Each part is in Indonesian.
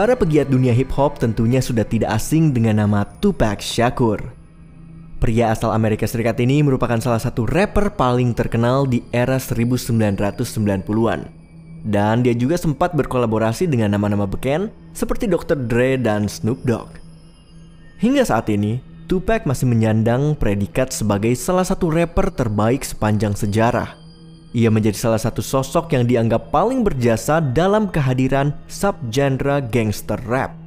para pegiat dunia hip hop tentunya sudah tidak asing dengan nama Tupac Shakur. Pria asal Amerika Serikat ini merupakan salah satu rapper paling terkenal di era 1990-an. Dan dia juga sempat berkolaborasi dengan nama-nama beken seperti Dr. Dre dan Snoop Dogg. Hingga saat ini, Tupac masih menyandang predikat sebagai salah satu rapper terbaik sepanjang sejarah. Ia menjadi salah satu sosok yang dianggap paling berjasa dalam kehadiran subgenre gangster rap.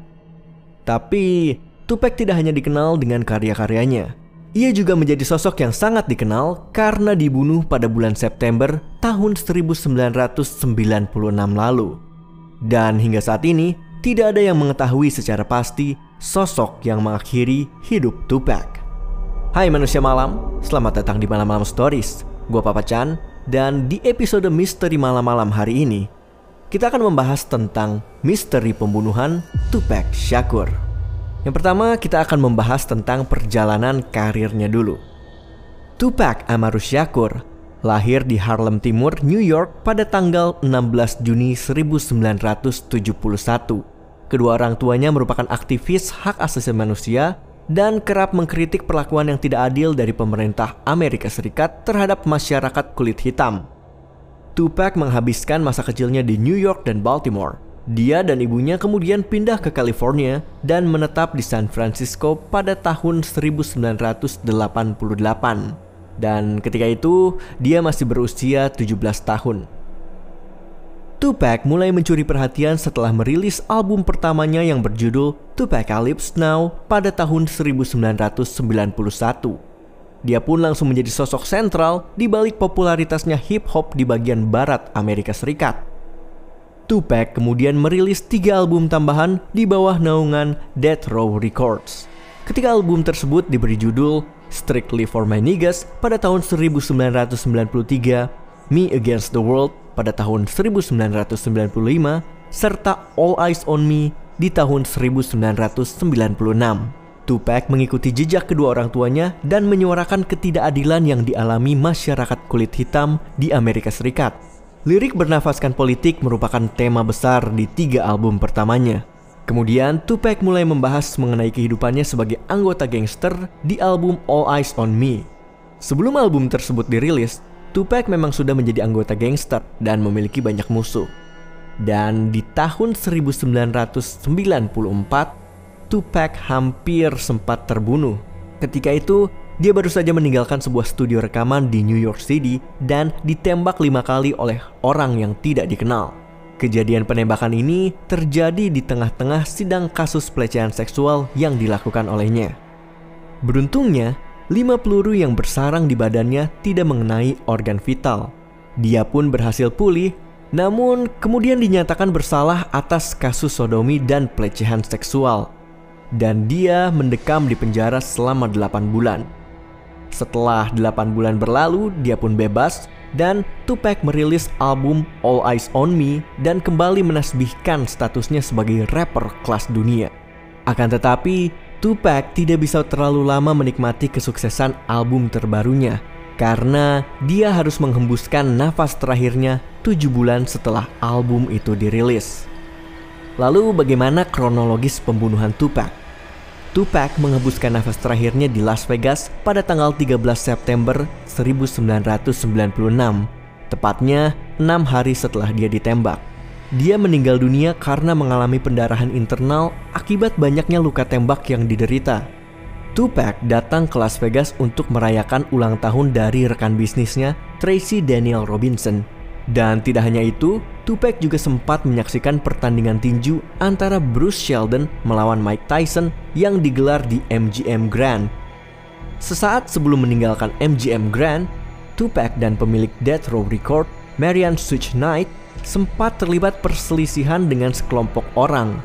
Tapi, Tupac tidak hanya dikenal dengan karya-karyanya. Ia juga menjadi sosok yang sangat dikenal karena dibunuh pada bulan September tahun 1996 lalu. Dan hingga saat ini, tidak ada yang mengetahui secara pasti sosok yang mengakhiri hidup Tupac. Hai manusia malam, selamat datang di Malam Malam Stories. Gue Papa Chan, dan di episode Misteri Malam-Malam hari ini, kita akan membahas tentang misteri pembunuhan Tupac Shakur. Yang pertama, kita akan membahas tentang perjalanan karirnya dulu. Tupac Amaru Shakur lahir di Harlem Timur, New York pada tanggal 16 Juni 1971. Kedua orang tuanya merupakan aktivis hak asasi manusia dan kerap mengkritik perlakuan yang tidak adil dari pemerintah Amerika Serikat terhadap masyarakat kulit hitam. Tupac menghabiskan masa kecilnya di New York dan Baltimore. Dia dan ibunya kemudian pindah ke California dan menetap di San Francisco pada tahun 1988. Dan ketika itu, dia masih berusia 17 tahun. Tupac mulai mencuri perhatian setelah merilis album pertamanya yang berjudul Tupacalypse Now pada tahun 1991. Dia pun langsung menjadi sosok sentral di balik popularitasnya hip hop di bagian barat Amerika Serikat. Tupac kemudian merilis tiga album tambahan di bawah naungan Death Row Records. Ketika album tersebut diberi judul Strictly for My Niggas pada tahun 1993, Me Against the World pada tahun 1995 serta All Eyes on Me di tahun 1996. Tupac mengikuti jejak kedua orang tuanya dan menyuarakan ketidakadilan yang dialami masyarakat kulit hitam di Amerika Serikat. Lirik bernafaskan politik merupakan tema besar di tiga album pertamanya. Kemudian Tupac mulai membahas mengenai kehidupannya sebagai anggota gangster di album All Eyes on Me. Sebelum album tersebut dirilis, Tupac memang sudah menjadi anggota gangster dan memiliki banyak musuh. Dan di tahun 1994, Tupac hampir sempat terbunuh. Ketika itu, dia baru saja meninggalkan sebuah studio rekaman di New York City dan ditembak lima kali oleh orang yang tidak dikenal. Kejadian penembakan ini terjadi di tengah-tengah sidang kasus pelecehan seksual yang dilakukan olehnya. Beruntungnya, lima peluru yang bersarang di badannya tidak mengenai organ vital. Dia pun berhasil pulih, namun kemudian dinyatakan bersalah atas kasus sodomi dan pelecehan seksual. Dan dia mendekam di penjara selama 8 bulan. Setelah 8 bulan berlalu, dia pun bebas dan Tupac merilis album All Eyes on Me dan kembali menasbihkan statusnya sebagai rapper kelas dunia. Akan tetapi, Tupac tidak bisa terlalu lama menikmati kesuksesan album terbarunya karena dia harus menghembuskan nafas terakhirnya tujuh bulan setelah album itu dirilis. Lalu bagaimana kronologis pembunuhan Tupac? Tupac menghembuskan nafas terakhirnya di Las Vegas pada tanggal 13 September 1996, tepatnya enam hari setelah dia ditembak. Dia meninggal dunia karena mengalami pendarahan internal akibat banyaknya luka tembak yang diderita. Tupac datang ke Las Vegas untuk merayakan ulang tahun dari rekan bisnisnya, Tracy Daniel Robinson. Dan tidak hanya itu, Tupac juga sempat menyaksikan pertandingan tinju antara Bruce Sheldon melawan Mike Tyson yang digelar di MGM Grand. Sesaat sebelum meninggalkan MGM Grand, Tupac dan pemilik Death Row Record, Marian Such Knight, sempat terlibat perselisihan dengan sekelompok orang.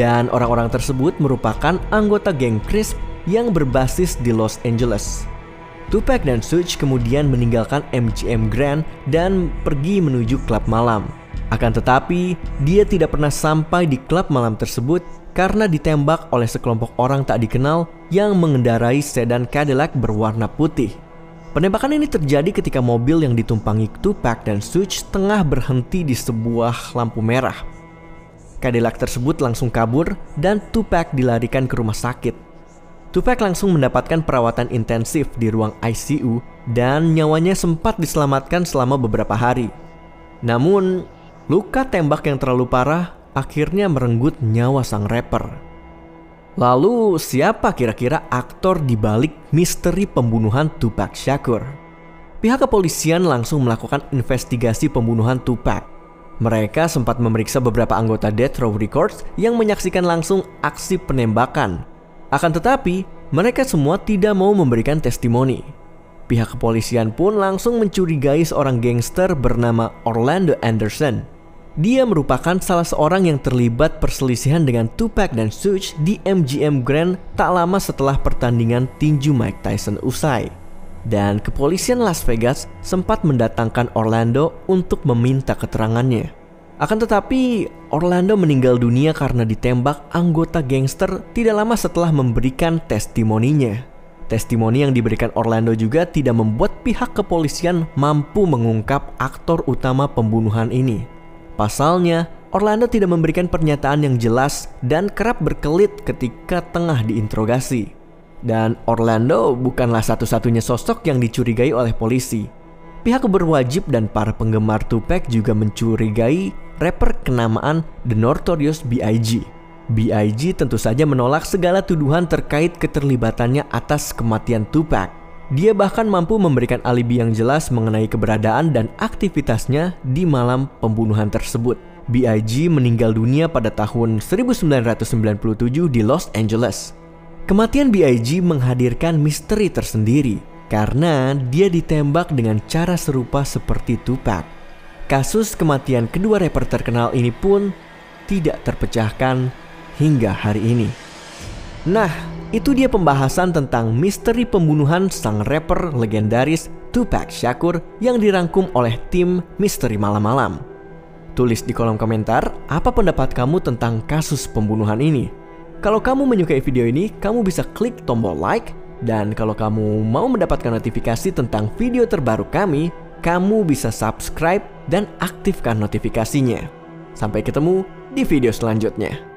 Dan orang-orang tersebut merupakan anggota geng Crisp yang berbasis di Los Angeles. Tupac dan Suge kemudian meninggalkan MGM Grand dan pergi menuju klub malam. Akan tetapi, dia tidak pernah sampai di klub malam tersebut karena ditembak oleh sekelompok orang tak dikenal yang mengendarai sedan Cadillac berwarna putih. Penembakan ini terjadi ketika mobil yang ditumpangi Tupac dan Such tengah berhenti di sebuah lampu merah. Cadillac tersebut langsung kabur dan Tupac dilarikan ke rumah sakit. Tupac langsung mendapatkan perawatan intensif di ruang ICU dan nyawanya sempat diselamatkan selama beberapa hari. Namun, luka tembak yang terlalu parah akhirnya merenggut nyawa sang rapper. Lalu, siapa kira-kira aktor di balik misteri pembunuhan Tupac Shakur? Pihak kepolisian langsung melakukan investigasi pembunuhan Tupac. Mereka sempat memeriksa beberapa anggota Death Row Records yang menyaksikan langsung aksi penembakan. Akan tetapi, mereka semua tidak mau memberikan testimoni. Pihak kepolisian pun langsung mencurigai seorang gangster bernama Orlando Anderson dia merupakan salah seorang yang terlibat perselisihan dengan Tupac dan Suge di MGM Grand tak lama setelah pertandingan tinju Mike Tyson usai. Dan kepolisian Las Vegas sempat mendatangkan Orlando untuk meminta keterangannya. Akan tetapi, Orlando meninggal dunia karena ditembak anggota gangster tidak lama setelah memberikan testimoninya. Testimoni yang diberikan Orlando juga tidak membuat pihak kepolisian mampu mengungkap aktor utama pembunuhan ini. Pasalnya, Orlando tidak memberikan pernyataan yang jelas dan kerap berkelit ketika tengah diinterogasi. Dan Orlando bukanlah satu-satunya sosok yang dicurigai oleh polisi. Pihak berwajib dan para penggemar Tupac juga mencurigai rapper kenamaan The Notorious B.I.G. B.I.G. tentu saja menolak segala tuduhan terkait keterlibatannya atas kematian Tupac. Dia bahkan mampu memberikan alibi yang jelas mengenai keberadaan dan aktivitasnya di malam pembunuhan tersebut. B.I.G. meninggal dunia pada tahun 1997 di Los Angeles. Kematian B.I.G. menghadirkan misteri tersendiri karena dia ditembak dengan cara serupa seperti Tupac. Kasus kematian kedua rapper terkenal ini pun tidak terpecahkan hingga hari ini. Nah, itu dia pembahasan tentang misteri pembunuhan sang rapper legendaris Tupac Shakur yang dirangkum oleh tim Misteri Malam-Malam. Tulis di kolom komentar apa pendapat kamu tentang kasus pembunuhan ini. Kalau kamu menyukai video ini, kamu bisa klik tombol like dan kalau kamu mau mendapatkan notifikasi tentang video terbaru kami, kamu bisa subscribe dan aktifkan notifikasinya. Sampai ketemu di video selanjutnya.